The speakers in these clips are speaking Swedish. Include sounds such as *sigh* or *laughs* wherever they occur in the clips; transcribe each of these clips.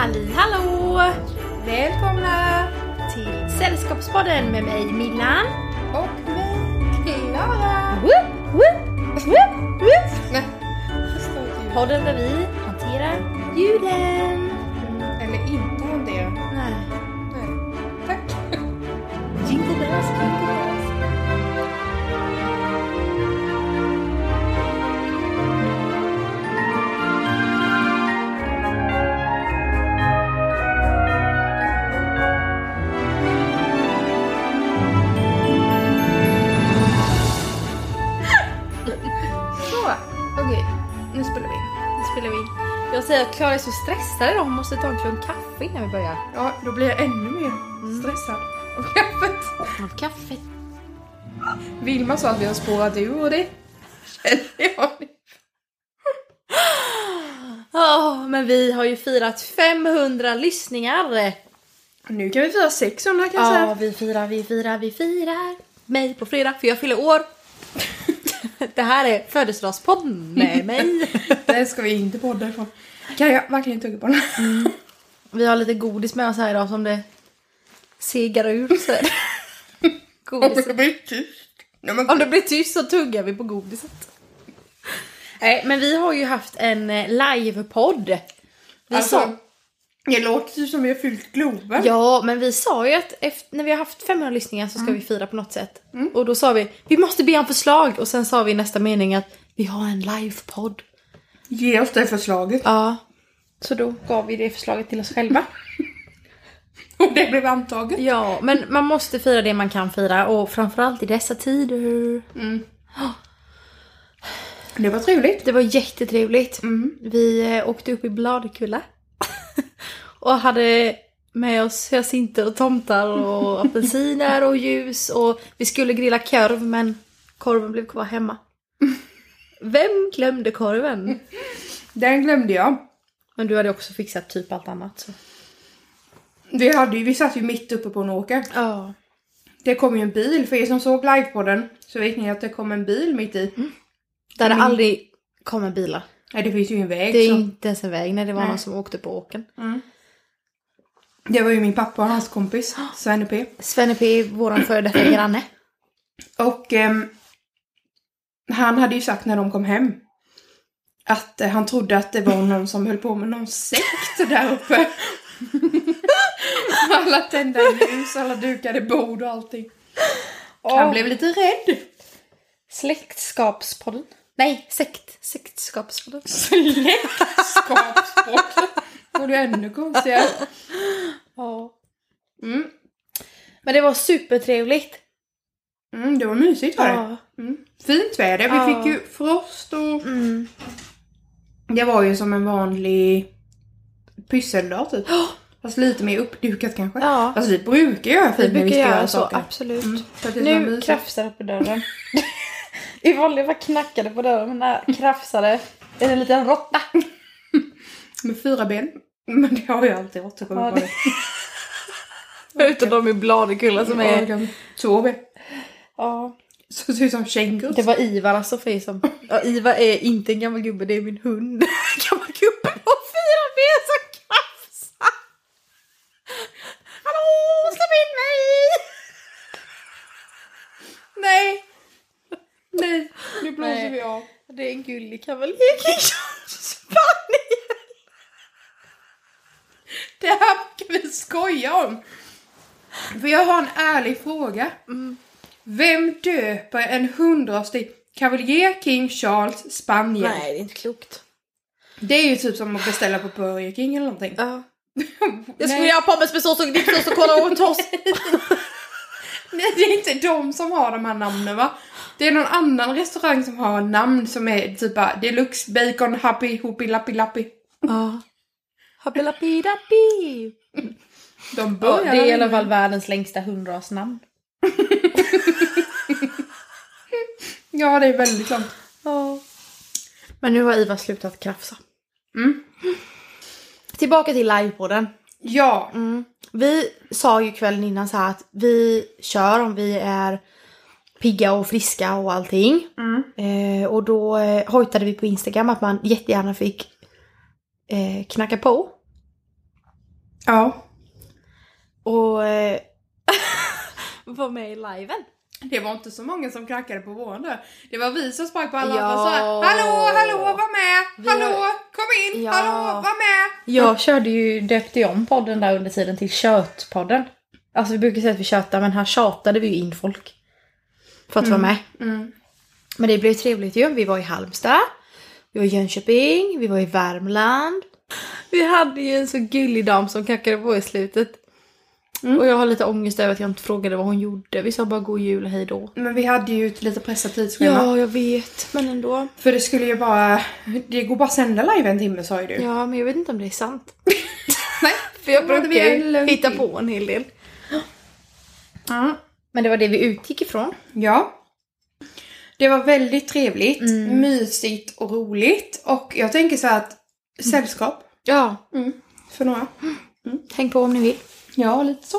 Halli hallå! Välkomna! Till Sällskapspodden med mig Millan. Och mig, Klara! Woop, woop, woop, woop. Nej. Podden där vi hanterar julen. Eller inte hantera. Nej. Nej. Tack. Jingle bells, jingle bells. Jag säger att Klara är så stressad idag, hon måste ta en klunk kaffe innan vi börjar. Ja, då blir jag ännu mer stressad av kaffet. Av kaffet. Vilma sa att vi har spårat ur och det känner jag nu. Åh, men vi har ju firat 500 lyssningar. Nu kan vi fira 600 kan jag Ja, säga. vi firar, vi firar, vi firar mig på fredag för jag fyller år. *laughs* Det här är födelsedagspodden med mig. Det ska vi inte podda ifrån. Kan jag verkligen tugga på den? *laughs* Vi har lite godis med oss här idag som det segar ur. Så är *laughs* det. Blir tyst. Nej, men Om det blir tyst så tuggar vi på godiset. Nej, men vi har ju haft en eh, livepodd. Vi alltså, sa, det låter ju som vi har fyllt Globen. ja, men vi sa ju att efter, när vi har haft 500 lyssningar så ska vi fira på något sätt. Och då sa vi, vi måste be om förslag. Och sen sa vi i nästa mening att vi har en livepodd. Ge oss det förslaget. Ja. Så då gav vi det förslaget till oss själva. *laughs* Och det blev antaget. Ja, men man måste fira det man kan fira och framförallt i dessa tider. Det var trevligt. Det var jättetrevligt. Mm. Vi eh, åkte upp i Bladkulla. *laughs* och hade med oss hyacinter och tomtar och *laughs* apelsiner och ljus och vi skulle grilla korv men korven blev kvar hemma. Vem glömde korven? Den glömde jag. Men du hade också fixat typ allt annat. Så. Vi, hade ju, vi satt ju mitt uppe på en åker. Ja. Det kom ju en bil. För er som såg livepodden så vet ni att det kom en bil mitt i. Där det Mm. aldrig kommer bilar. Nej, det finns ju ingen väg. Det är så. inte ens en väg när det var Nej. någon som åkte på åken. Mm. Det var ju min pappa och hans kompis, Svenne P. Svenne P, våran före detta granne. Och ehm, han hade ju sagt när de kom hem att eh, han trodde att det var någon som höll på med någon sekt där uppe. *laughs* alla tända ljus, alla dukade bord och allting. Han blev lite rädd. Släktskapspodden. Nej, sekt. Sektskapspodden. Släktskapspodd. Och det är ännu konstigare. Ja. Mm. Men det var supertrevligt. Mm, det var mysigt var det. Ja. Mm. Fint väder. Vi Ja. fick ju frost och Mm. Det var ju som en vanlig pysseldag typ. Fast lite mer uppdukat kanske. Ja. Alltså vi brukar göra fint när vi brukar ska göra göra så, saker. absolut. Mm, Nu krafsar det på dörren. *laughs* Vanliga fall knackade på dörren, men när krafsade är det en liten råtta. *laughs* Med fyra ben. Men det har jag alltid sjukt Ja, det- *laughs* Förutom de i Bladekulla som är... Två ben. Ja. Så ser ut som kängurus. Det var Ivar alltså för er som... Ja, Ivar är inte en gammal gubbe, det är min hund. *laughs* gammal gubbe på fyra ben som krafsar. Hallå, släpp in mig! *laughs* Nej! Nej, nu blåser Nej. vi av. Det är en gullig kavaljer. Spaniel! *laughs* Det här kan vi skoja om. För jag har en ärlig fråga. Mm. Vem döper en hundrastig Cavalier King Charles Spaniel? Nej, det är inte klokt. Det är ju typ som att beställa på Burger King eller någonting. Ja. *laughs* Jag skulle göra pommes med sås och dippsås och kolla och toast. *laughs* Nej, det är inte de som har de här namnen va? Det är någon annan restaurang som har namn som är typ bara deluxe bacon happy hoopy lappi lappi. Ja. Happilappi-dappi. De Ja, börjar det är i alla fall världens längsta hundrasnamn. *laughs* Ja, det är väldigt långt. Ja. Men nu har Ivar slutat krafsa. Mm. Tillbaka till livepodden. Ja, Mm. Vi sa ju kvällen innan så här att vi kör om vi är pigga och friska och allting. Mm. Eh, och då eh, hojtade vi på Instagram att man jättegärna fick eh, knacka på. Ja. Och eh, var med i liven. Det var inte så många som knackade på våren dörr. Det var vi som sprang på alla Ja. andra så här, Hallå, hallå, var med! Hallå, har- kom in! Ja. Hallå, var med! Jag körde ju, döpte ju om podden där under tiden till Tjötpodden. Alltså vi brukar säga att vi tjötar men här tjatade vi ju in folk. För att vara med. Mm. Men det blev trevligt ju. Vi var i Halmstad. Vi var i Jönköping. Vi var i Värmland. Vi hade ju en så gullig dam som knackade på i slutet. Mm. Och jag har lite ångest över att jag inte frågade vad hon gjorde. Vi sa bara god jul och hej då. Men vi hade ju ett lite pressat tidsschema. Ja, jag vet. Men ändå. För det skulle ju bara, det går bara att sända live en timme sa ju du. Ja, men jag vet inte om det är sant. *laughs* Nej. För jag brukar ju hitta på en hel del. Ja. Men det var det vi utgick ifrån. ja. Det var väldigt trevligt, Mm. mysigt och roligt. Och jag tänker så att sällskap Ja, för några. häng på om ni vill. Ja, lite så.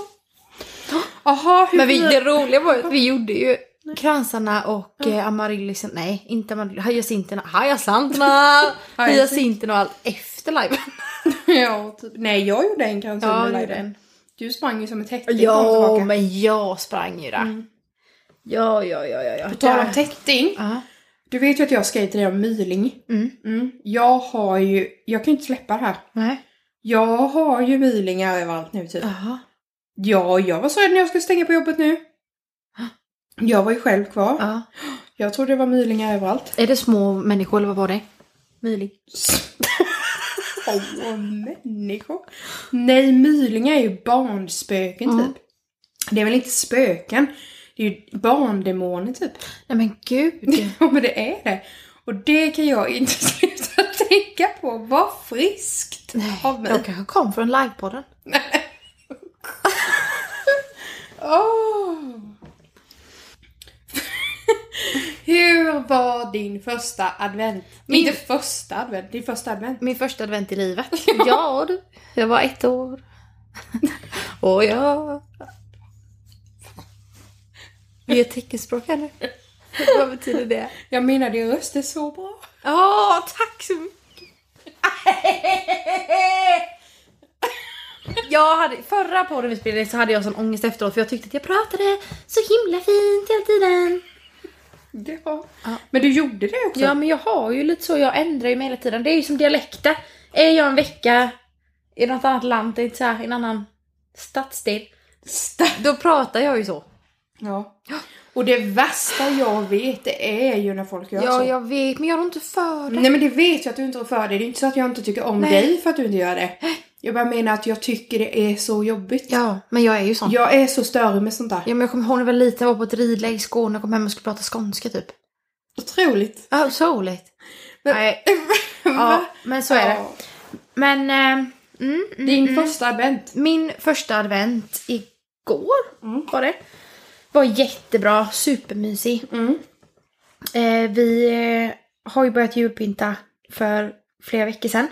Jaha, hur Men vi, det roliga var ju att vi gjorde ju kransarna och eh, amaryllis, nej inte amaryllis, hyacinterna, hyacinterna, *laughs* hyacinterna och allt efter liven. *laughs* Ja, typ. Nej, jag gjorde en krans Ja, under liven. Du sprang ju som ett täcke Ja, men jag sprang ju där. Mm. Ja, ja, ja, ja. ja. På tal om tätting. Ja. Du vet ju att jag dig om myling. Mm. Mm. Jag har ju, jag kan ju inte släppa det här. Nej. Jag har ju mylingar överallt nu typ. Jaha. Ja, jag var så rädd när jag skulle stänga på jobbet nu. Jag var ju själv kvar. Ja. Jag trodde det var mylingar överallt. Är det små människor eller vad var det? Myling. *laughs* Åh, människor. Nej, mylingar är ju barnspöken Mm. typ. Det är väl inte spöken? Det är ju barndemoner typ. Nej men gud. *laughs* Ja, men det är det. Och det kan jag inte *laughs* sluta tänka på. Vad friskt av mig. Jag kanske kom från livepodden. Åh. *laughs* Hur var din första advent? Min- Inte första advent, din första advent. Min första advent i livet. *laughs* ja du. Jag var ett år. *laughs* Och jag... Vi gör teckenspråk här nu. Vad betyder det? Jag menar din röst är så bra. Ja, tack så mycket. *laughs* Jag hade, förra podden vi spelade så hade jag sån ångest efteråt för jag tyckte att jag pratade så himla fint hela tiden. Ja. Ja. Men du gjorde det också? Ja men jag har ju lite så, jag ändrar ju mig hela tiden. Det är ju som dialekter. Är jag en vecka i något annat land, det är inte så här, i en annan stadsdel. Då pratar jag ju så. ja. Och det värsta jag vet det är ju när folk gör Ja, så. jag vet, men jag är inte för det. Nej men det vet jag att du inte rår för det. Det är inte så att jag inte tycker om Nej. dig för att du inte gör det. Jag bara menar att jag tycker det är så jobbigt. Ja, men jag är ju sån. Jag är så störig med sånt där. Ja, men jag kommer ihåg när jag var liten, jag var på ett ridläger i Skåne och kom hem och skulle prata skånska typ. Otroligt. Ja, så roligt. Men- Nej, *laughs* ja, men så är det. Ja. Men, eh, mm, Din mm. första advent. min första advent igår Mm. var det. Var jättebra, supermysig. Mm. Eh, vi eh, har ju börjat julpynta för flera veckor sedan.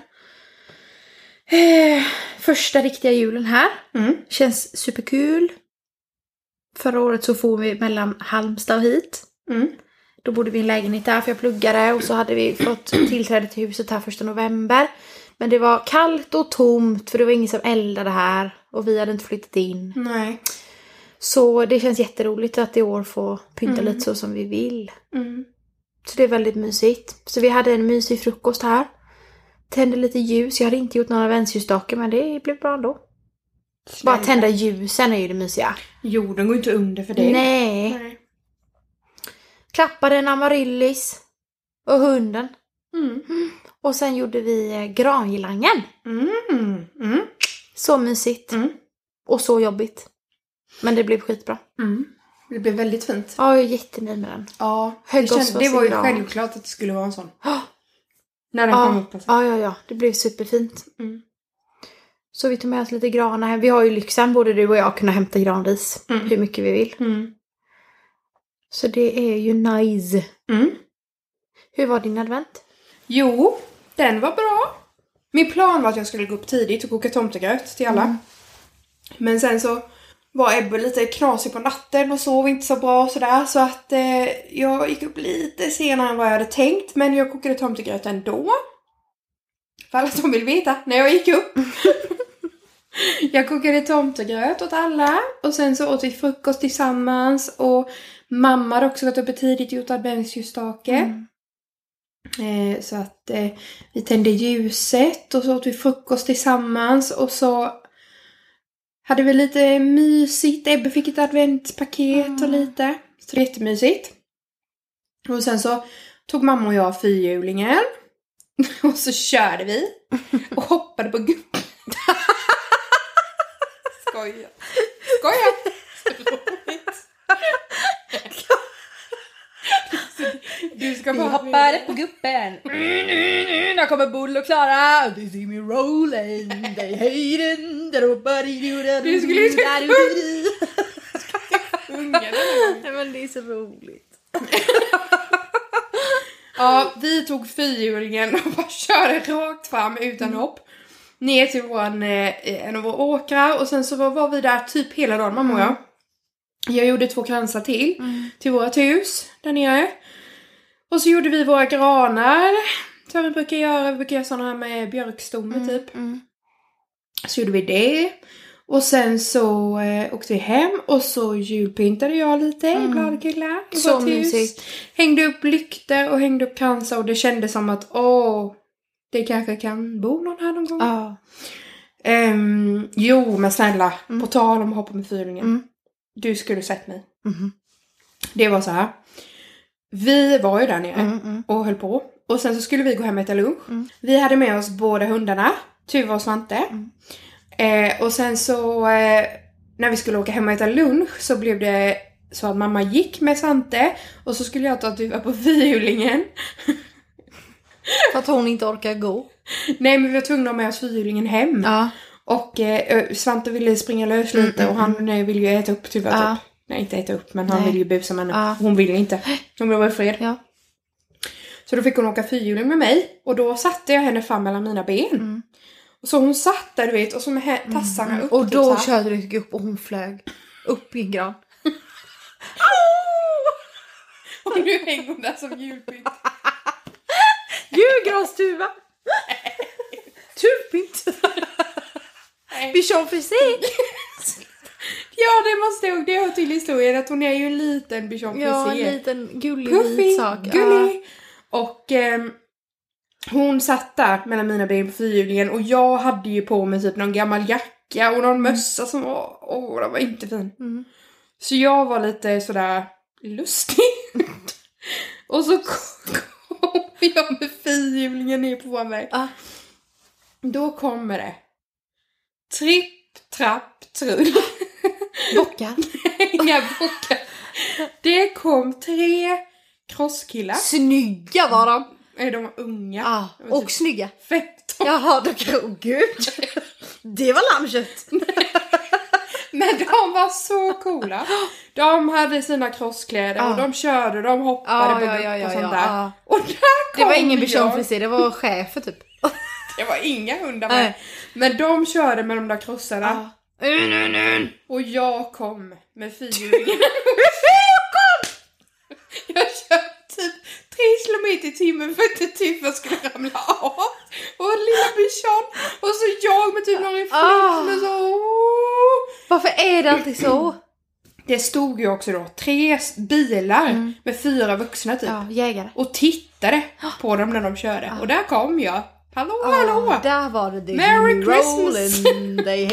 Eh, första riktiga julen här. Mm. Känns superkul. Förra året så får vi mellan Halmstad och hit. Mm. Då bodde vi i en lägenhet där för jag pluggade och så hade vi fått *clears throat* tillträde till huset här första november. Men det var kallt och tomt för det var ingen som eldade här och vi hade inte flyttat in. Nej. Så det känns jätteroligt att i år få pynta Mm. lite så som vi vill. Mm. Så det är väldigt mysigt. Så vi hade en mysig frukost här. Tände lite ljus. Jag hade inte gjort någon adventsljusstake men det blev bra ändå. Bara tända ljusen är ju det mysiga. Jorden går inte under för det. Nej. Nej. Klappade en amaryllis. Och hunden. Mm. Och sen gjorde vi eh, grangirlangen. Mm. Mm. Så mysigt. Mm. Och så jobbigt. Men det blev skitbra. Mm. Det blev väldigt fint. Ja, jag är jättenöjd med den. Ja, det, oss känd, för det var ju gran. självklart att det skulle vara en sån. Ja, När den kom ja, upp. Alltså. ja, ja, ja. Det blev superfint. Mm. Så vi tog med oss lite granar hem. Vi har ju lyxen, både du och jag, att kunna hämta granris. Mm. Hur mycket vi vill. Mm. Så det är ju nice. Mm. Hur var din advent? Jo, den var bra. Min plan var att jag skulle gå upp tidigt och koka tomtegröt till alla. Mm. Men sen så var Ebbe lite knasig på natten och sov inte så bra och sådär. Så att eh, jag gick upp lite senare än vad jag hade tänkt. Men jag kokade tomtegröt ändå. För alla som vill veta, när jag gick upp. *laughs* Jag kokade tomtegröt åt alla och sen så åt vi frukost tillsammans och mamma hade också gått uppe tidigt och gjort adventsljusstake. Mm. Eh, så att eh, vi tände ljuset och så åt vi frukost tillsammans och så hade vi lite mysigt. Ebbe fick ett adventspaket och Mm. lite. Så det var jättemysigt. Och sen så tog mamma och jag fyrhjulingen. *laughs* Och så körde vi. Och hoppade på gubben. *laughs* Skoja. Skoja. *laughs* Så roligt. Du ska Vi hoppade på guppen. Där kommer Bull och Klara. They see me rolling. They hate it. Du skulle ju sjunga den. Nej men det är så roligt. Ja, vi tog fyrhjulingen och bara körde rakt fram utan hopp. Ner till våran, eh, en av våra åkrar och sen så var, var vi där typ hela dagen mamma och jag. Jag gjorde två kransar till, till vårt hus där nere. Och så gjorde vi våra granar. Som vi brukar göra, vi brukar göra sådana här med björkstomme typ. Mm. Så gjorde vi det. Och sen så eh, åkte vi hem och så julpyntade jag lite i Mm. Bladekulla Så mysigt. Hängde upp lyktor och hängde upp kransar och det kändes som att åh, det kanske kan bo någon här någon gång. Ja. Ehm, jo, men snälla, Mm. på tal om att hoppa med fyrhjulingen. Mm. Du skulle sett mig. Mhm. Det var så här. Vi var ju där nere Mm, mm. och höll på. Och sen så skulle vi gå hem och äta lunch. Mm. Vi hade med oss båda hundarna, Tuva och Svante. Mm. Eh, och sen så eh, när vi skulle åka hem och äta lunch så blev det så att mamma gick med Svante och så skulle jag ta Tuva på fyrhjulingen. *laughs* För att hon inte orkar gå. Nej men vi var tvungna att ha med oss fyrhjulingen hem. Ja. Och eh, Svante ville springa lös lite Mm, och han eh, ville ju äta upp Tuva typ. Nej inte äta upp men han Nej. ville ju busa med henne. Ja. Hon ville inte. Hon ville vara i fred. Ja. Så då fick hon åka fyrhjuling med mig och då satte jag henne fram mellan mina ben. Mm. Och så hon satt där du vet och så med hä- tassarna upp. Och typ då här. körde du upp och hon flög upp i en gran. *laughs* Och nu hänger hon där som julpynt. Julgranstuva! Tuvpynt! Bichon frisé! Ja det måste jag, det hör till historien att hon är ju en liten bichon Ja, en liten gullig Puffy, sak. gullig. Och ehm, hon satt där mellan mina ben på fyrhjulingen och jag hade ju på mig typ någon gammal jacka och någon mössa som var, åh den var inte fin. Ja. Mm. Så jag var lite sådär lustig. *laughs* och så kom jag med fyrhjulingen ner på vår väg. Ja. Då kommer det. Tripp, trapp, trull. Bockar. Inga *laughs* bockar. Det kom tre crosskillar. Snygga var de! Nej, de var unga. Ja, De var och typ snygga. 15. Jaha, då kan... Åh gud! Det var lammkött! *laughs* Men de var så coola. De hade sina crosskläder och Ja. de körde, de hoppade på gupp och sånt där. ja. Och där kom Det var ingen frisé, det var chefer typ. *laughs* Det var inga hundar med. Nej. Men de körde med de där krossarna. Ja. Och jag kom med fyrhjulingen. *laughs* jag körde typ tre kilometer i timmen för att inte Tyffa skulle ramla av. Och lilla bichon. Och så jag med typ någon reflex Ah. så... Varför är det alltid så? Det stod ju också då tre bilar Mm. med fyra vuxna typ. Ja, jägare. Och tittade på dem när de körde. Och där kom jag. Hallå, hallå! Ah, där var det. Merry Christmas. rollin', They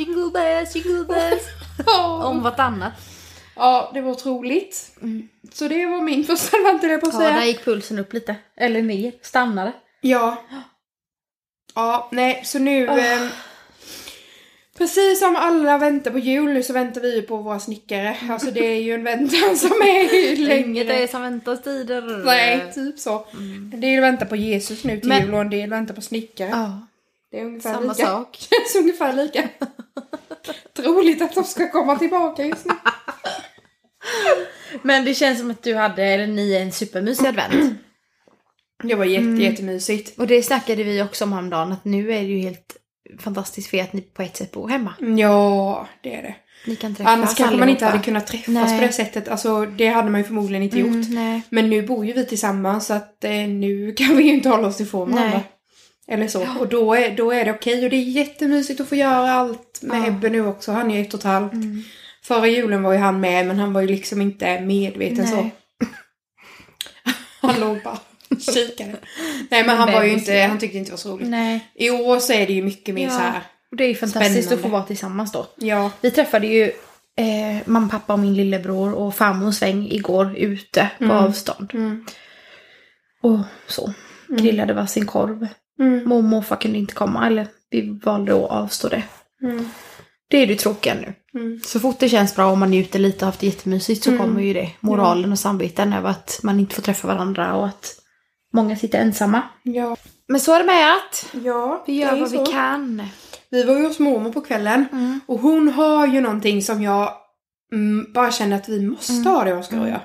jingle bells, jingle bells. Ja. Om vartannat. Ja, det var otroligt. Mm. Så det var min första advent, jag på att Ja, säga. där gick pulsen upp lite. Eller ner. Stannade. Ja. Ja, nej, så nu... Ah. ehm, precis som alla väntar på jul nu så väntar vi på våra snickare. Alltså det är ju en väntan som är *laughs* Inget längre. är som väntas tider. Nej, typ så. Mm. En del väntar på Jesus nu till Men- jul och en del väntar på snickare. Ja, Det är ungefär samma lika. sak. *laughs* Känns ungefär lika. *laughs* Troligt att de ska komma tillbaka just nu. *laughs* Men det känns som att du hade, eller ni, en supermysig advent. Det var jätte, Mm. jättemysigt. Och det snackade vi också om häromdagen, att nu är det ju helt fantastiskt för er att ni på ett sätt bor hemma. Ja, det är det. Ni kan träffas Annars kanske man inte hade kunnat träffas Nej. på det sättet. Alltså det hade man ju förmodligen inte gjort. Mm, nej. Men nu bor ju vi tillsammans så att eh, nu kan vi ju inte hålla oss ifrån Nej. Eller så. Och då är, då är det okej. Och det är jättemysigt att få göra allt med Ja. Ebbe nu också. Han är ett och ett halvt. Mm. Förra julen var ju han med men han var ju liksom inte medveten så. Nej. *laughs* Han låg bara kikade. Nej men han var ju inte, ja. han tyckte inte det var så roligt. Nej. I år så är det ju mycket mer Ja. så här. Och det är ju fantastiskt Spännande. att få vara tillsammans då. Ja. Vi träffade ju eh, mamma, pappa och min lillebror och farmor sväng igår ute på Mm. avstånd. Mm. Och så. Grillade varsin korv. Mm. Mormor och morfar kunde inte komma, eller vi valde att avstå det. Mm. Det är det tråkiga nu. Mm. Så fort det känns bra och man njuter lite och haft det jättemysigt så Mm. kommer ju det. Moralen och samveten över att man inte får träffa varandra och att många sitter ensamma. Ja. Men så är det med att Ja, vi gör vad så. vi kan. Vi var ju hos mormor på kvällen. Mm. Och hon har ju någonting som jag mm, bara känner att vi måste Mm. ha det Oskar och jag.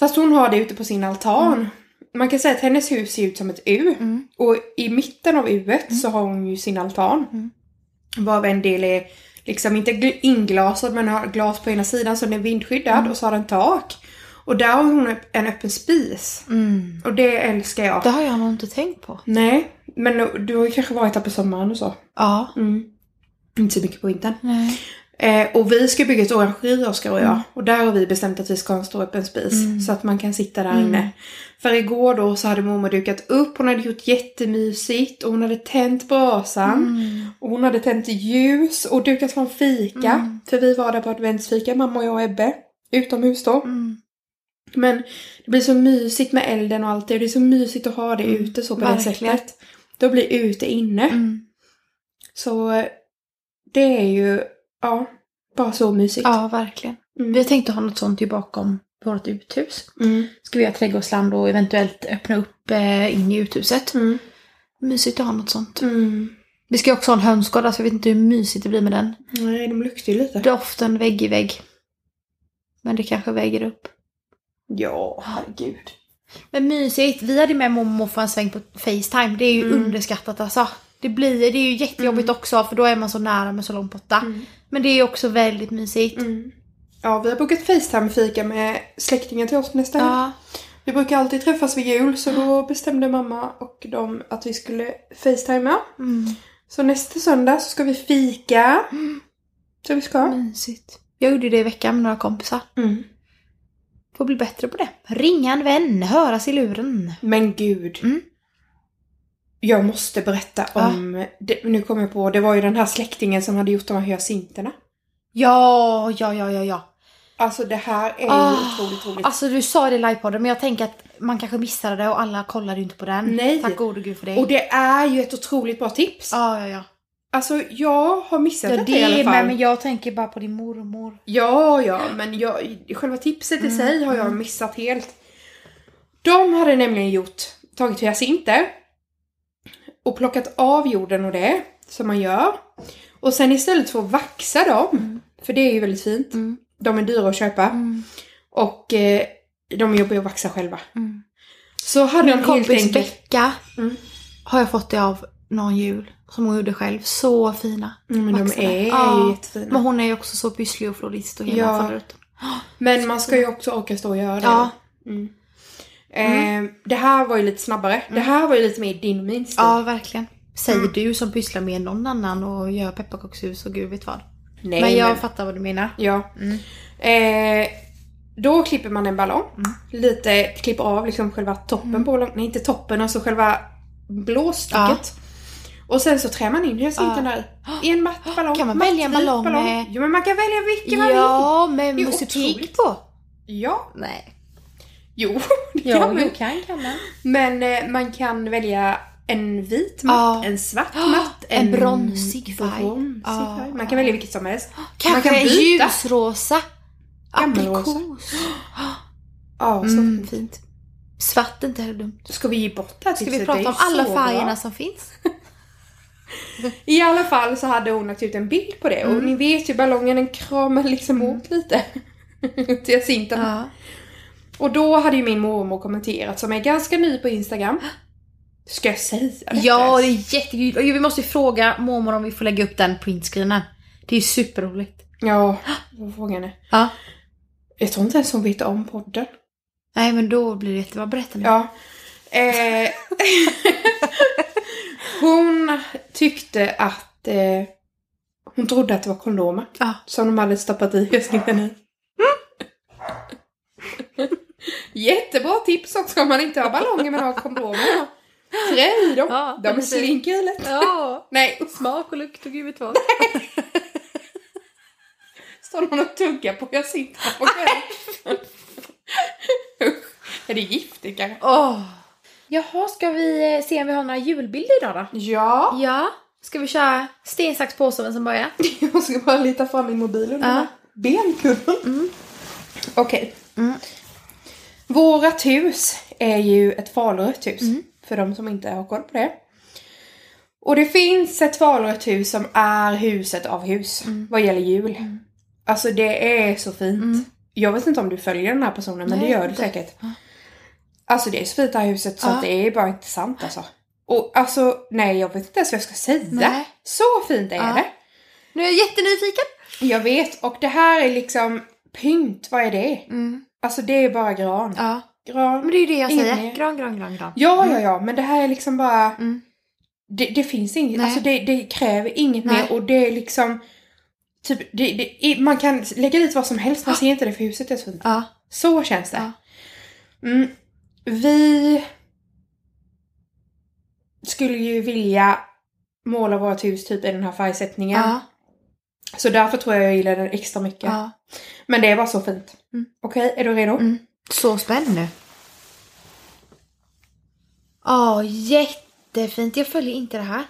Fast hon har det ute på sin altan. Man kan säga att hennes hus ser ut som ett U. Mm. Och i mitten av Uet så har hon ju sin altan. Mm. Varav en del är liksom inte gl- inglasad men har glas på ena sidan så den är vindskyddad Mm. och så har den tak. Och där har hon en öppen spis. Mm. Och det älskar jag. Det har jag nog inte tänkt på. Nej, men du har ju kanske varit där på sommaren och så. Ja. Mm. Inte så mycket på vintern. Nej. Eh, och vi ska bygga ett orangeri Oskar och jag. Mm. Och där har vi bestämt att vi ska ha en stor öppen spis. Mm. Så att man kan sitta där Mm. inne. För igår då så hade mormor dukat upp. Hon hade gjort jättemysigt. Och hon hade tänt brasan. Mm. Och hon hade tänt ljus och dukat fram fika. Mm. För vi var där på adventsfika, mamma och jag och Ebbe. Utomhus då. Mm. Men det blir så mysigt med elden och allt det. Det är så mysigt att ha det Mm. ute så på det Verkligen. sättet. Då blir ute inne. Mm. Så eh, det är ju, ja, bara så mysigt. Ja, verkligen. Mm. Vi tänkte ha något sånt ju bakom vårt uthus. Mm. Ska vi ha trädgårdsland och eventuellt öppna upp eh, in i uthuset. Mm. Mysigt att ha något sånt. Mm. Vi ska också ha en hönsgård, alltså jag vet inte hur mysigt det blir med den. Nej, de luktar ju lite. Doften vägg i vägg. Men det kanske väger upp. Ja, herregud. Men mysigt. Vi hade med mormor och morfar en sväng på Facetime. Det är ju Mm. underskattat alltså. Det, blir, det är ju jättejobbigt också för då är man så nära men så långt borta. Mm. Men det är också väldigt mysigt. Mm. Ja, vi har bokat Facetime-fika med släktingar till oss nästa helg. Ja. Vi brukar alltid träffas vid jul så då bestämde mamma och de att vi skulle Facetimea. Mm. Så nästa söndag så ska vi fika. Så vi ska. Mysigt. Jag gjorde det i veckan med några kompisar. Mm. Får bli bättre på det. Ringa en vän, höras i luren. Men gud. Mm. Jag måste berätta om, det, nu kommer jag på, det var ju den här släktingen som hade gjort de här hyacinterna. Ja, ja, ja, ja, ja. Alltså det här är ju Ah, otroligt roligt. Alltså du sa det i livepodden men jag tänker att man kanske missade det och alla kollade ju inte på den. Nej. Tack gode gud för det. Och det är ju ett otroligt bra tips. Ja, ja, ja. Alltså jag har missat ja det, det i alla fall. med, men jag tänker bara på din mormor. Ja, ja, men jag, själva tipset i Mm, sig har jag missat helt. De hade nämligen gjort, tagit hyacinter och plockat av jorden och det, som man gör. Och sen istället för att vaxa dem, för det är ju väldigt fint. Mm. De är dyra att köpa. Mm. Och eh, de jobbar ju att vaxa själva. Mm. Så hade Min de helt kompis enkelt... Becka Mm. har jag fått det av någon jul som hon gjorde själv. Så fina. Mm, men de är Ja. jättefina. Men hon är ju också så pysslig och florist och hela Ja. faderuten. Men man ska ju också orka stå och göra det. Ja. Mm. Eh, det här var ju lite snabbare. Det här var ju lite mer din och min stil. Ja, verkligen. Säger Mm. du som pysslar med någon annan och gör pepparkakshus och gud vet vad. Nej, men jag fattar vad du menar. Ja. Mm. Eh, då klipper man en ballong. Mm. Lite, klipper av liksom själva toppen Mm. på ballongen. Nej, inte toppen, alltså själva blåstycket. Och sen så trär man in hyacinten Ja. där i en matt ballong. Kan man välja en vit ballong med- Jo men man kan välja vilken man vill. Ja, med musik på. Ja. Nej. Jo, *laughs* det Ja, kan man. jo, kan kan man. Men eh, man kan välja en vit matt, Ja. en svart *gasps* matt, en bronsig färg. bronsig färg. Man kan välja vilket som helst. *gasps* Kanske kan en byta. ljusrosa. Aprikos. *gasps* Ja, så Mm, fint. Svart är inte heller dumt. Ska vi ge bort det här Ska vi prata om alla färgerna bra. som finns? *laughs* I alla fall så hade hon lagt ut en bild på det och Mm. ni vet ju ballongen den kramar liksom åt lite. *laughs* Till hyacinten. Ja. Och då hade ju min mormor kommenterat som är ganska ny på Instagram. Ska jag säga det? Ja, det är jättekul. Och vi måste ju fråga mormor om vi får lägga upp den printscreenen. Det är ju superroligt. Ja, vad frågar henne? Ja. Jag tror inte ens hon vet om podden. Nej, men då blir det jättebra. Berätta nu. Ja. Eh, *laughs* Hon tyckte att eh, hon trodde att det var kondomer Ja. som de hade stoppat i hyrsningen i. Jättebra tips också om man inte har ballonger men har kondomer. Trä i dem. Ja, de slinker lätt. Ja. Nej. Smak och lukt och gud vet vad. Står någon och tuggar på jag sitter här på kvällen. Är det giftigt kanske? Åh. Jaha, ska vi eh, se om vi har några julbilder idag då? Ja. Ja. Ska vi köra sten, sax, påse vem som börjar? *laughs* Jag ska bara lita fram min mobil under Ja. benkudden. Okej. Mm. Vårat hus är ju ett falurött hus. Mm. För de som inte har koll på det. Och det finns ett falurött hus som är huset av hus. Mm. Vad gäller jul. Alltså det är så fint. Jag vet inte om du följer den här personen men Nej, det gör du inte. säkert. Alltså det är så fint det här huset så Ja. att det är bara inte sant alltså. Och alltså nej jag vet inte ens vad jag ska säga. Nej. Så fint är Ja. det. Nu är jag jättenyfiken. Jag vet, och det här är liksom pynt, vad är det? Mm. Alltså det är bara gran. Ja. Gran. Men det är ju det jag säger. mer. Gran, gran, gran, gran. Ja, ja, ja, men det här är liksom bara... Mm. Det, det finns inget, Nej. alltså det, det kräver inget Nej. mer och det är liksom... Typ, det, det, man kan lägga dit vad som helst, man ser inte det för huset är så fint. Ja. Så känns det. Ja. Mm. Vi skulle ju vilja måla vårt hus typ i den här färgsättningen. Så därför tror jag jag gillar den extra mycket. ja. Men det var så fint. Mm. Okej, är du redo? Mm. Så spännande. Ja, jättefint. Jag följer inte det här.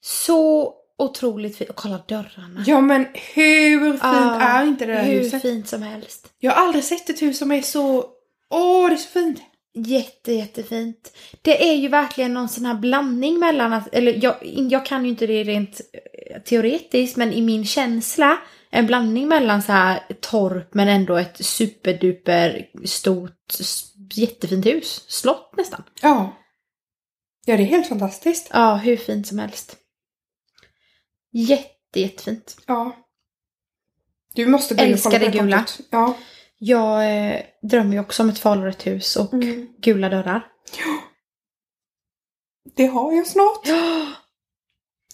Så otroligt fint. Och kolla dörrarna. Ja men hur fint Ja, är inte det där Hur huset? fint som helst. Jag har aldrig sett ett hus som är så... Åh, det är så fint! Jätte, jättefint. Det är ju verkligen någon sån här blandning mellan att, eller jag, jag kan ju inte det rent teoretiskt, men i min känsla, en blandning mellan så här torp men ändå ett superduper stort, jättefint hus. Slott nästan. Ja. Ja, det är helt fantastiskt. Ja, hur fint som helst. Jätte, jättefint. Ja. Du måste gå in och Älskar kolla på det gula. kontot. Ja. Jag eh, drömmer ju också om ett falurött hus och Mm. gula dörrar. Det har jag snart.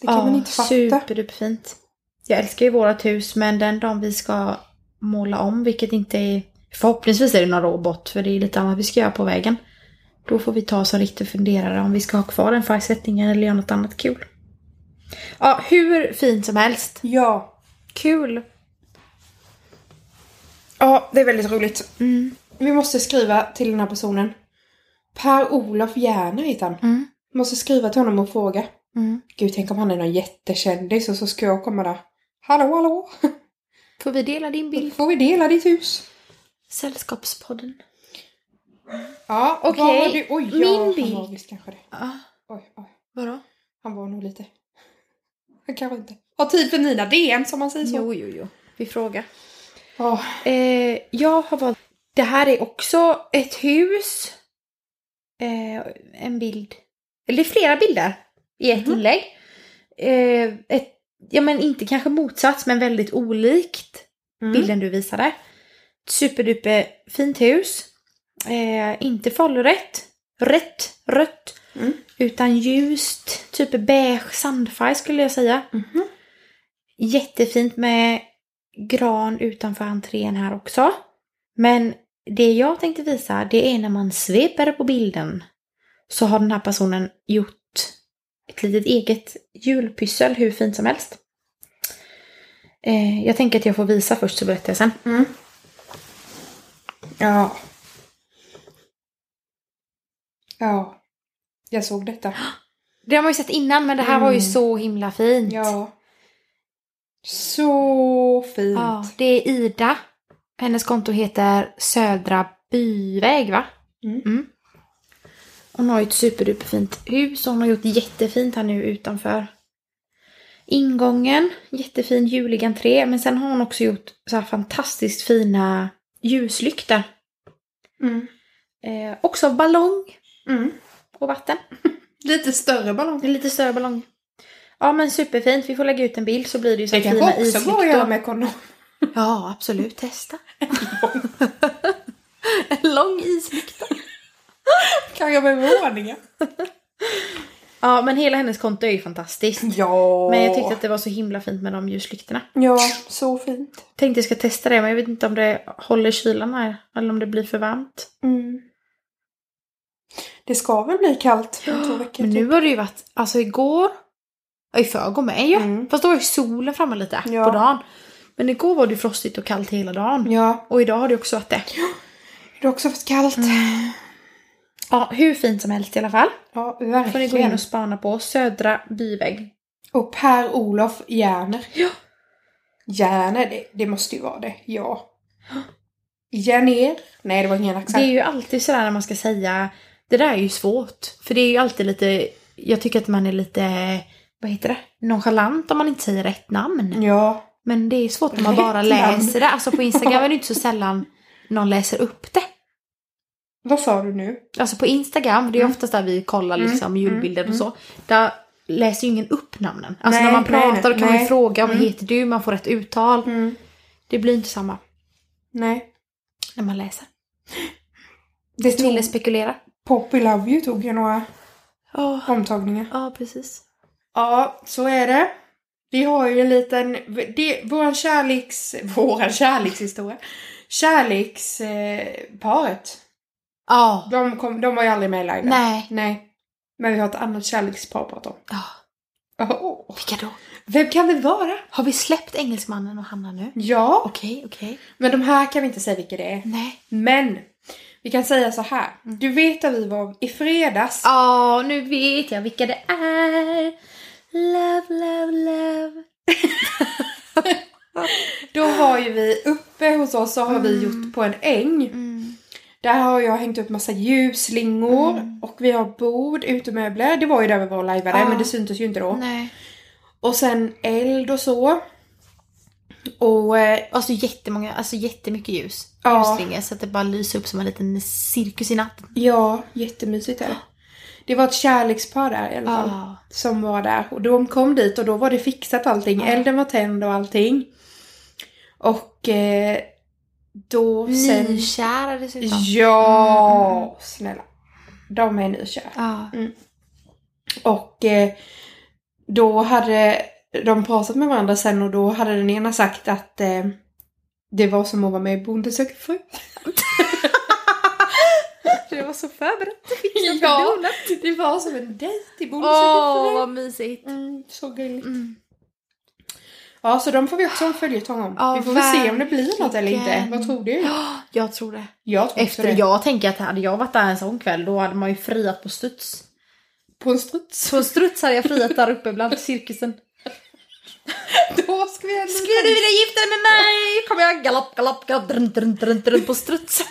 Det kan man inte fatta. superduperfint. Jag älskar ju vårat hus men den dagen vi ska måla om, vilket inte är... Förhoppningsvis är det några år bort för det är lite annat vi ska göra på vägen. Då får vi ta oss en riktig funderare om vi ska ha kvar den färgsättningen eller göra något annat kul. Ja, hur fint som helst. Ja. Kul! Ja, det är väldigt roligt. Mm. Vi måste skriva till den här personen. Per-Olof Järner heter han. Mm. Måste skriva till honom och fråga. Mm. Gud, tänk om han är någon jättekändis och så ska jag komma där. Hallå, hallå! *laughs* Får vi dela din bild? Får vi dela ditt hus? Sällskapspodden. Ja, Okej, du? Oj, ja, min han bild. var visst kanske det. Ja, Oj, oj. vadå? Han var nog lite... *laughs* Han kanske inte har tid för Nina DN som man säger så. Jo, jo, jo. Vi frågar. Åh, Eh, jag har valt... Det här är också ett hus. Eh, en bild. Eller flera bilder i ett Mhm. inlägg. Eh, ett, ja men inte kanske motsats men väldigt olikt mm. bilden du visade. Superduper fint hus. Eh, inte falurött. Rätt, rött. Mm. Utan ljust, typ beige sandfärg skulle jag säga. Mhm. Jättefint med gran utanför entrén här också. Men det jag tänkte visa det är när man sveper på bilden så har den här personen gjort ett litet eget julpyssel hur fint som helst. Eh, jag tänker att jag får visa först så berättar jag sen. Mm. Ja. Ja. Jag såg detta. Det har man ju sett innan men det här var ju Mm. så himla fint. Ja. Så fint. Ja, det är Ida. Hennes konto heter Södra Byväg va? Mm. Hon har ju ett superduperfint hus och hon har gjort jättefint här nu utanför. Ingången, jättefin julig entré. Men sen har hon också gjort så här fantastiskt fina ljuslyktor. Mm. Eh, också ballong Mm. och vatten. *laughs* Lite större ballong. Lite större ballong. Ja men superfint. Vi får lägga ut en bild så blir det ju så Det fina kanske också går att göra islyktor. med kondom. Ja absolut, testa. *laughs* en lång *laughs* islykta. Kanske med våningar. Ja, men hela hennes konto är ju fantastiskt. Ja. Men jag tyckte att det var så himla fint med de ljuslyktorna. Ja, så fint. Tänkte jag ska testa det, men jag vet inte om det håller kylan här. Eller om det blir för varmt. Mm. Det ska väl bli kallt om två veckor. Men nu har det ju varit, alltså igår, ja, i förrgår med ju. Mm. Fast då var ju solen framme lite Ja. på dagen. Men igår var det frostigt och kallt hela dagen. Ja, Och idag har det också varit det. det har också varit kallt. Ja, hur fint som helst i alla fall. Ja, får ni gå in verkligen. och spana på Södra byväg. Och Per-Olof Järner. Ja. Järner, det, det måste ju vara det. Ja. Järner? Nej, det var ingen Det accent. är ju alltid sådär när man ska säga, det där är ju svårt. För det är ju alltid lite, jag tycker att man är lite, vad heter det, nonchalant om man inte säger rätt namn. Ja. Men det är svårt om man bara läser det. Alltså på Instagram är det inte så sällan någon läser upp det. Vad sa du nu? Alltså på Instagram, det är Mm. oftast där vi kollar Mm, liksom julbilder mm, och så. Där läser ju ingen upp namnen. Alltså Nej, när man nej, pratar nej, kan man ju nej. fråga vad heter du, man får rätt uttal. Det blir inte samma Nej. när man läser. Det Ville tog, spekulera. Poppy Love You tog ju några Ja, omtagningar. ja precis. Ja, så är det. Vi har ju en liten, det, våran kärleks, *laughs* våran kärlekshistoria. Kärleksparet. Ja. De, kom, de var ju aldrig med i live. Nej. Nej. Men vi har ett annat kärlekspar att prata om. Ja. Åh, Vilka då? Vem kan det vara? Har vi släppt Engelsmannen och Hanna nu? Ja, Okej, okej. men de här kan vi inte säga vilka det är. Nej. Men, vi kan säga så här. Du vet att vi var i fredags. Ja, nu vet jag vilka det är. Love, love, love. *laughs* Då var ju vi uppe hos oss så har vi gjort på en äng. Mm. Där har jag hängt upp massa ljusslingor och vi har bord, utemöbler. Det var ju där vi var och lajvade Ja. men det syntes ju inte då. Nej. Och sen eld och så. Och eh, Alltså jättemånga, alltså jättemycket ljus. Ja. Ljusslingor så att det bara lyser upp som en liten cirkus i natten. ja, jättemysigt är det. Det var ett kärlekspar där i alla fall. Ja. Som var där. Och de kom dit och då var det fixat allting. Ja. Elden var tänd och allting. Och eh, då sen... Nykära dessutom. Ja, snälla. De är nykära. Ja. Och eh, då hade de pratat med varandra sen och då hade den ena sagt att eh, det var som att vara med i Bonde söker fru. *laughs* Det var så förberett. Ja, det var som en dejt i Bonde Åh, söker fru. vad mysigt. Mm, så gulligt. Mm. Ja, så de får vi också ha en följetong om. Ja, vi får väl se om det blir något eller inte. Vad tror du? *gasps* Jag tror det. Jag tror Efter, det. jag tänker att hade jag varit där en sån kväll då hade man ju friat på studs. På en struts. På struts hade jag friat där uppe bland cirkusen. *laughs* Då ska vi. Skulle du vilja gifta dig med mig? Kommer jag galopp, galopp, galopp, drun, drun, drun, drun, på strutsen.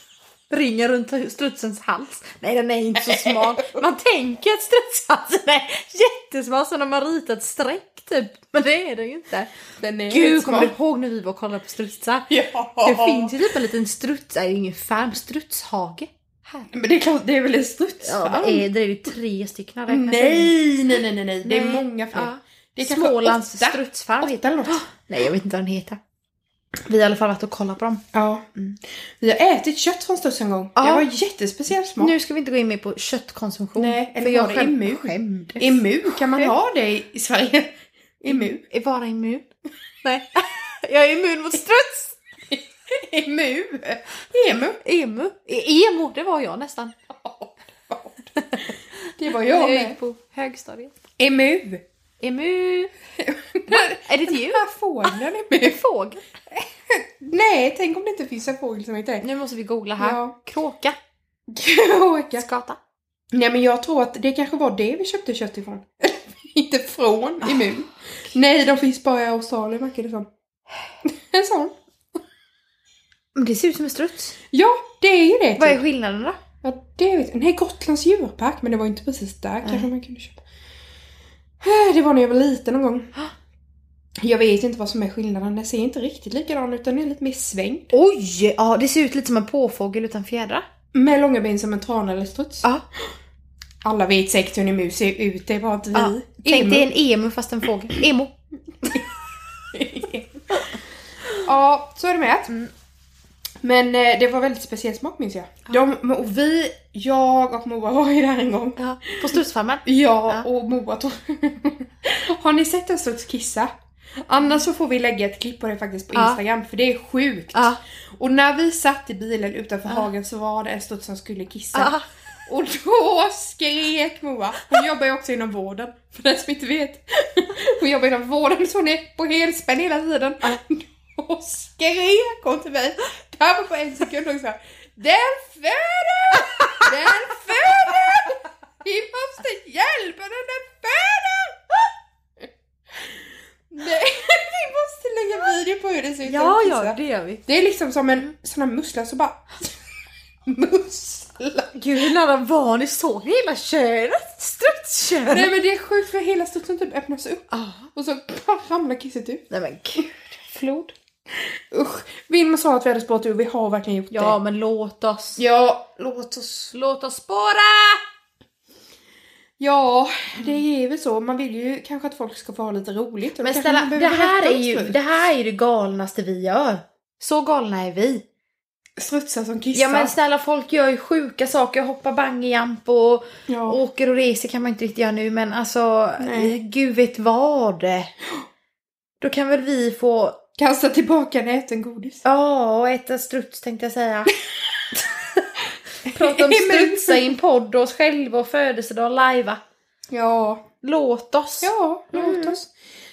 *laughs* Ringer runt strutsens hals. Nej, den är inte så *laughs* smal. Man tänker att strutshalsen är jättesmal när man ritar ett streck typ. Men det är den ju inte. Den är Gud, kommer du ihåg när vi var och kollade på strutsar? *laughs* Ja. Det finns ju typ en liten struts, är ingen farm, strutshage. Här. Men det är klart, det är väl en struts? Ja, va? vad är, det är ju tre stycken. Nej, nej, nej, nej, nej. Det är många fler. Ja. Det är Smålands åtta. strutsfarm. Åtta eller något. *gasps* Nej, jag vet inte vad den heter. Vi har i alla fall varit och kollat på dem. Ja. Mm. Vi har ätit kött från struts en gång. Ja. Det var jättespeciell smak. Nu ska vi inte gå in mer på köttkonsumtion. Nej, eller för jag var det själv immun? skämdes. Emu, kan man ha det i Sverige? *laughs* Emu? Är bara immun? Nej. *laughs* jag är immun mot struts. *laughs* Emu? Emu? Emu. E- Emo, det var jag nästan. *laughs* Det var Jag jag gick med. på högstadiet. Emu? Emu. Är det ett djur? Ja, fågeln En emu. fågel. Nej, tänk om det inte finns en fågel som heter det. Nu måste vi googla här. Ja. Kråka. Kråka. Skata. Nej men jag tror att det kanske var det vi köpte kött ifrån. Inte från Emu. Nej, de finns bara i Australien verkar det som. En sån. Men det ser ut som en struts. Ja, det är ju det. Vad är Typ. skillnaden då? Ja, det vet jag. Nej, Gotlands djurpark. Men det var inte precis där kanske man kunde köpa. Eh, Det var när jag var liten någon gång. Jag vet inte vad som är skillnaden. Den ser inte riktigt likadan ut. Den är lite mer svängd. Oj! Ja, det ser ut lite som en påfågel utan fjädrar. Med långa ben som en trana eller struts. Ja. *gasps* Alla vet säkert hur en emu ser ut. Det är bara att vi... ja. Tänk dig en emu fast en fågel. Emo. *laughs* ja, så är det med. Mm. Men eh, det var väldigt speciell smak minns jag. De, och vi, jag och Moa var ju där en gång. Ja. På Studsfarmen? Ja, Ja. och Moa tog... *laughs* Har ni sett en struts kissa? Annars så får vi lägga ett klipp på det faktiskt på Ja. Instagram för det är sjukt. Ja. Och när vi satt i bilen utanför hagen så var det en struts som skulle kissa. Och då skrek Moa. Hon jobbar ju också inom vården, för den som inte vet. Hon jobbar inom vården så hon är på helspänn hela tiden. Då skrek hon till mig. Det här var på en sekund också. Den föder! Den föder! Vi måste hjälpa den, den föder! Nej, vi måste lägga video på hur det ser ut Ja, ja, det gör vi. Det är liksom som en sån här mussla så bara... mussla! Gud, nära var ni? Såg ni hela köret? Strutsköret? Nej men det är sjukt för hela studsen typ öppnas upp Ah. och så ramlar kisset ut. Nej men gud. Flod. Usch. Vilma sa att vi hade spårat ur, vi har verkligen gjort Ja, det. men låt oss. Ja, låt oss. Låt oss spåra! Ja, det är väl så. Man vill ju kanske att folk ska få ha lite roligt. Men snälla, det här, är ju, det här är ju det galnaste vi gör. Så galna är vi. Strutsar som kissar. Ja men snälla folk gör ju sjuka saker, hoppar bungyjump och Ja. åker och reser kan man inte riktigt göra nu men alltså Nej. gud vet vad. Då kan väl vi få, Kasta tillbaka näten godis. ja och äta struts tänkte jag säga. *laughs* Prata om strutsa i en podd och oss själva och födelsedag lajva. Ja, Låt oss. ja, låt Mm. oss.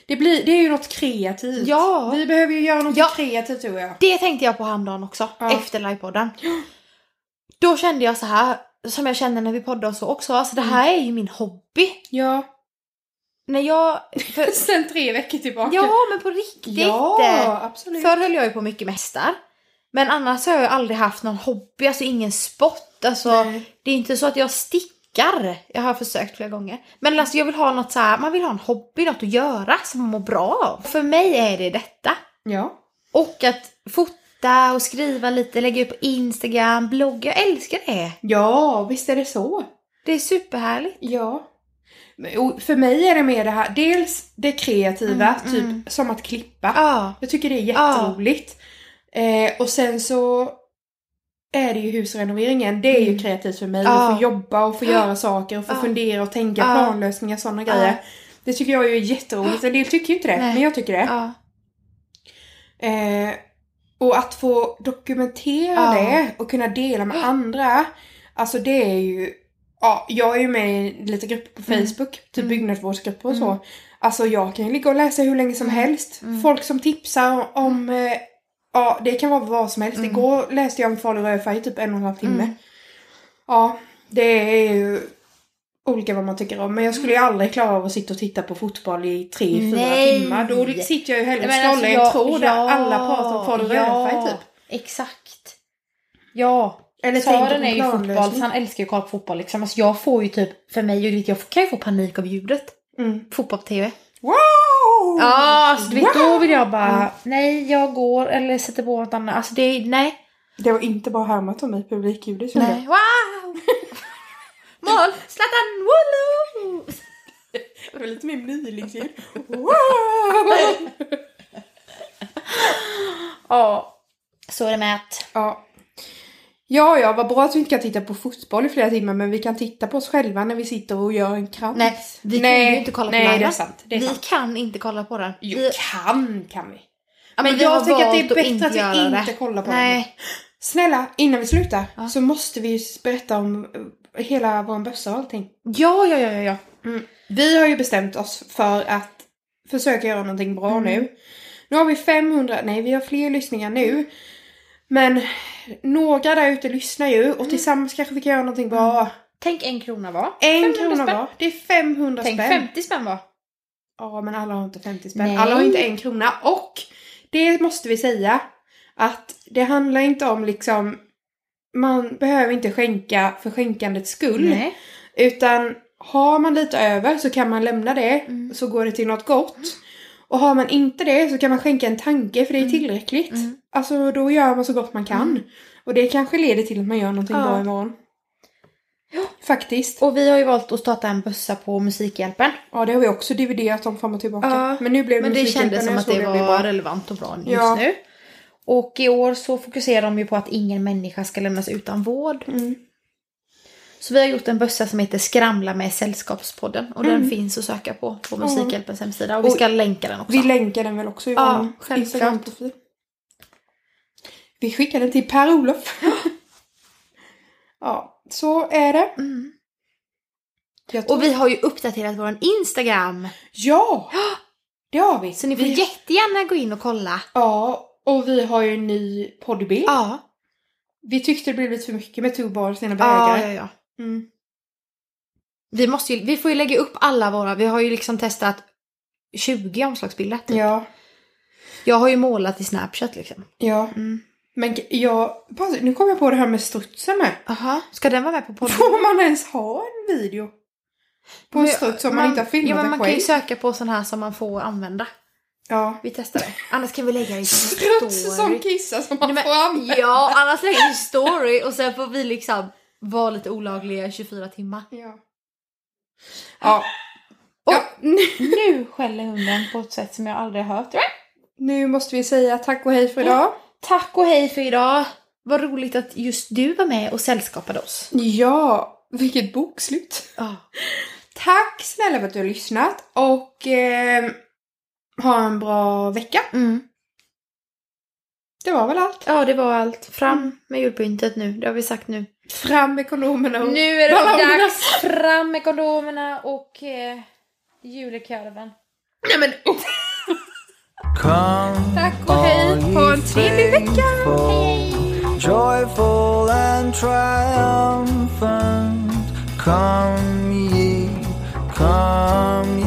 Det, blir, det är ju något kreativt. Ja. Vi behöver ju göra något Ja. kreativt tror jag. Det tänkte jag på häromdagen också, Ja. efter livepodden. Då kände jag så här, som jag kände när vi poddade och så också, alltså det här är ju min hobby. Ja. När jag... För, *laughs* Sen tre veckor tillbaka. ja men på riktigt! Ja, absolut. Förr höll jag ju på mycket med hästar. Men annars har jag aldrig haft någon hobby, alltså ingen sport. Alltså, Nej. det är inte så att jag stickar. Jag har försökt flera gånger. Men alltså jag vill ha något så här, man vill ha en hobby, något att göra som man mår bra av. För mig är det detta. Ja. Och att fota och skriva lite, lägga ut på Instagram, blogga. Jag älskar det. Ja, visst är det så. Det är superhärligt. Ja. Och För mig är det mer det här, dels det kreativa, Mm, typ mm. som att klippa. Ja. Jag tycker det är jätteroligt. Eh, och sen så är det ju husrenoveringen. Det är ju Mm. kreativt för mig. Att få jobba och få göra saker och få fundera och tänka planlösningar sådana grejer. Det tycker jag är jätteroligt. En del tycker ju inte det, Nej. men jag tycker det. Eh, och att få dokumentera det och kunna dela med andra. Alltså det är ju... Ja, jag är ju med i lite grupper på Mm. Facebook. Typ Mm. byggnadsvårdsgrupper och Mm. så. Alltså jag kan ju ligga och läsa hur länge som Mm. helst. Mm. Folk som tipsar om... Eh, ja, det kan vara vad som helst. Mm. Igår läste jag om Falu rödfärg i typ en och en halv timme. Mm. Ja, det är ju olika vad man tycker om. Men jag skulle ju aldrig klara av att sitta och titta på fotboll i tre, fyra timmar. Då sitter jag ju hellre och scrollar i alltså, en jag- tråd där ja, alla pratar om Falu rödfärg typ. Exakt. Ja. Eller på är ju fotboll, så han älskar ju att kolla på fotboll liksom. Alltså jag får ju typ, för mig, jag kan ju få panik av ljudet. Mm. Fotboll på TV. Wow! Ja, alltså du vet då vill jag bara, Mm. nej jag går eller sätter på något annat. Alltså det nej. Det var inte bara härmat om mig publikljudet kände Nej. Wow! *laughs* Mål! Zlatan! Jag. Det var lite mer mylingsljud. wow! Ja. Så är det med att. Ja. Ja, ja, vad bra att vi inte kan titta på fotboll i flera timmar men vi kan titta på oss själva när vi sitter och gör en krans. Nej, vi kan nej, ju inte kolla på Nej, det är sant. Det är vi sant. kan inte kolla på den. Jo, vi, kan kan vi. ja, men har jag tycker att det är bättre inte att vi inte det. kollar på den. Nej. Snälla, innan vi slutar Ja. så måste vi berätta om eh, hela vår bössa och allting. Ja, ja, ja, ja, ja. Vi har ju bestämt oss för att försöka göra någonting bra Mm. nu. Nu har vi 500, nej vi har fler lyssningar nu. Men några där ute lyssnar ju Mm. och tillsammans kanske vi kan göra någonting bra. Tänk en krona var. En 500 krona spänn. var. Det är 500 Tänk spänn. 50 spänn var. Ja men alla har inte 50 spänn. Nej. Alla har inte en krona. Och det måste vi säga att det handlar inte om liksom man behöver inte skänka för skänkandets skull. Nej. Utan har man lite över så kan man lämna det Mm. så går det till något gott. Och har man inte det så kan man skänka en tanke för det är Mm. tillräckligt. Mm. Alltså då gör man så gott man kan. Och det kanske leder till att man gör någonting Ja. bra imorgon. Faktiskt. Och vi har ju valt att starta en bössa på Musikhjälpen. Ja det har vi också dividerat om fram och tillbaka. Ja, Men nu blev det Men det kändes som att det var bra. relevant och bra just Ja. nu. Och i år så fokuserar de ju på att ingen människa ska lämnas utan vård. Mm. Så vi har gjort en bössa som heter Skramla med Sällskapspodden. Och den Mm. finns att söka på på. Musikhjälpens hemsida. Och vi Och ska länka den också. Vi länkar den väl också i Ja, vår. Instagram-profil. Vi skickar den till Per-Olof. *gasps* ja, så är det. Mm. Och vi har ju uppdaterat vår Instagram. Ja! *gasps* Det har vi. Så ni får vi... jättegärna gå in och kolla. Ja, och vi har ju en ny poddbild. Ja. Vi tyckte det blev lite för mycket med Tubar och sina Ja, ja, ja. Mm. Vi, måste ju, vi får ju lägga upp alla våra. Vi har ju liksom testat 20 omslagsbilder. Typ. Ja, Jag har ju målat i Snapchat liksom. ja. Mm. Men jag... Nu kom jag på det här med strutsen med. Aha. Ska den vara med på podden? Får man ens ha en video? På en struts om man, inte har filmat ja, men Man kan ju själv? söka på sån här som man får använda. Ja. Vi testar det. Annars kan vi lägga det i Struts som story. kissar som man Nej, men- får använda. Ja, annars lägger vi story och sen får vi liksom vara lite olagliga i 24 timmar. Ja. Ja. Och- ja. nu- Nu skäller hunden på ett sätt som jag aldrig har hört. Nu måste vi säga tack och hej för idag. Tack och hej för idag. Vad roligt att just du var med och sällskapade oss. Ja, vilket bokslut. Ja. Tack snälla för att du har lyssnat och eh, ha en bra vecka. Mm. Det var väl allt. Ja, det var allt. Fram med julpyntet nu. Det har vi sagt nu. Fram med kondomerna och Nu är det ballongerna. dags. Fram med kondomerna och eh, julekorven. Nej men oh, Come, tack och hej. Ha en trevlig vecka. faithful, Joyful and triumphant. Come ye, come ye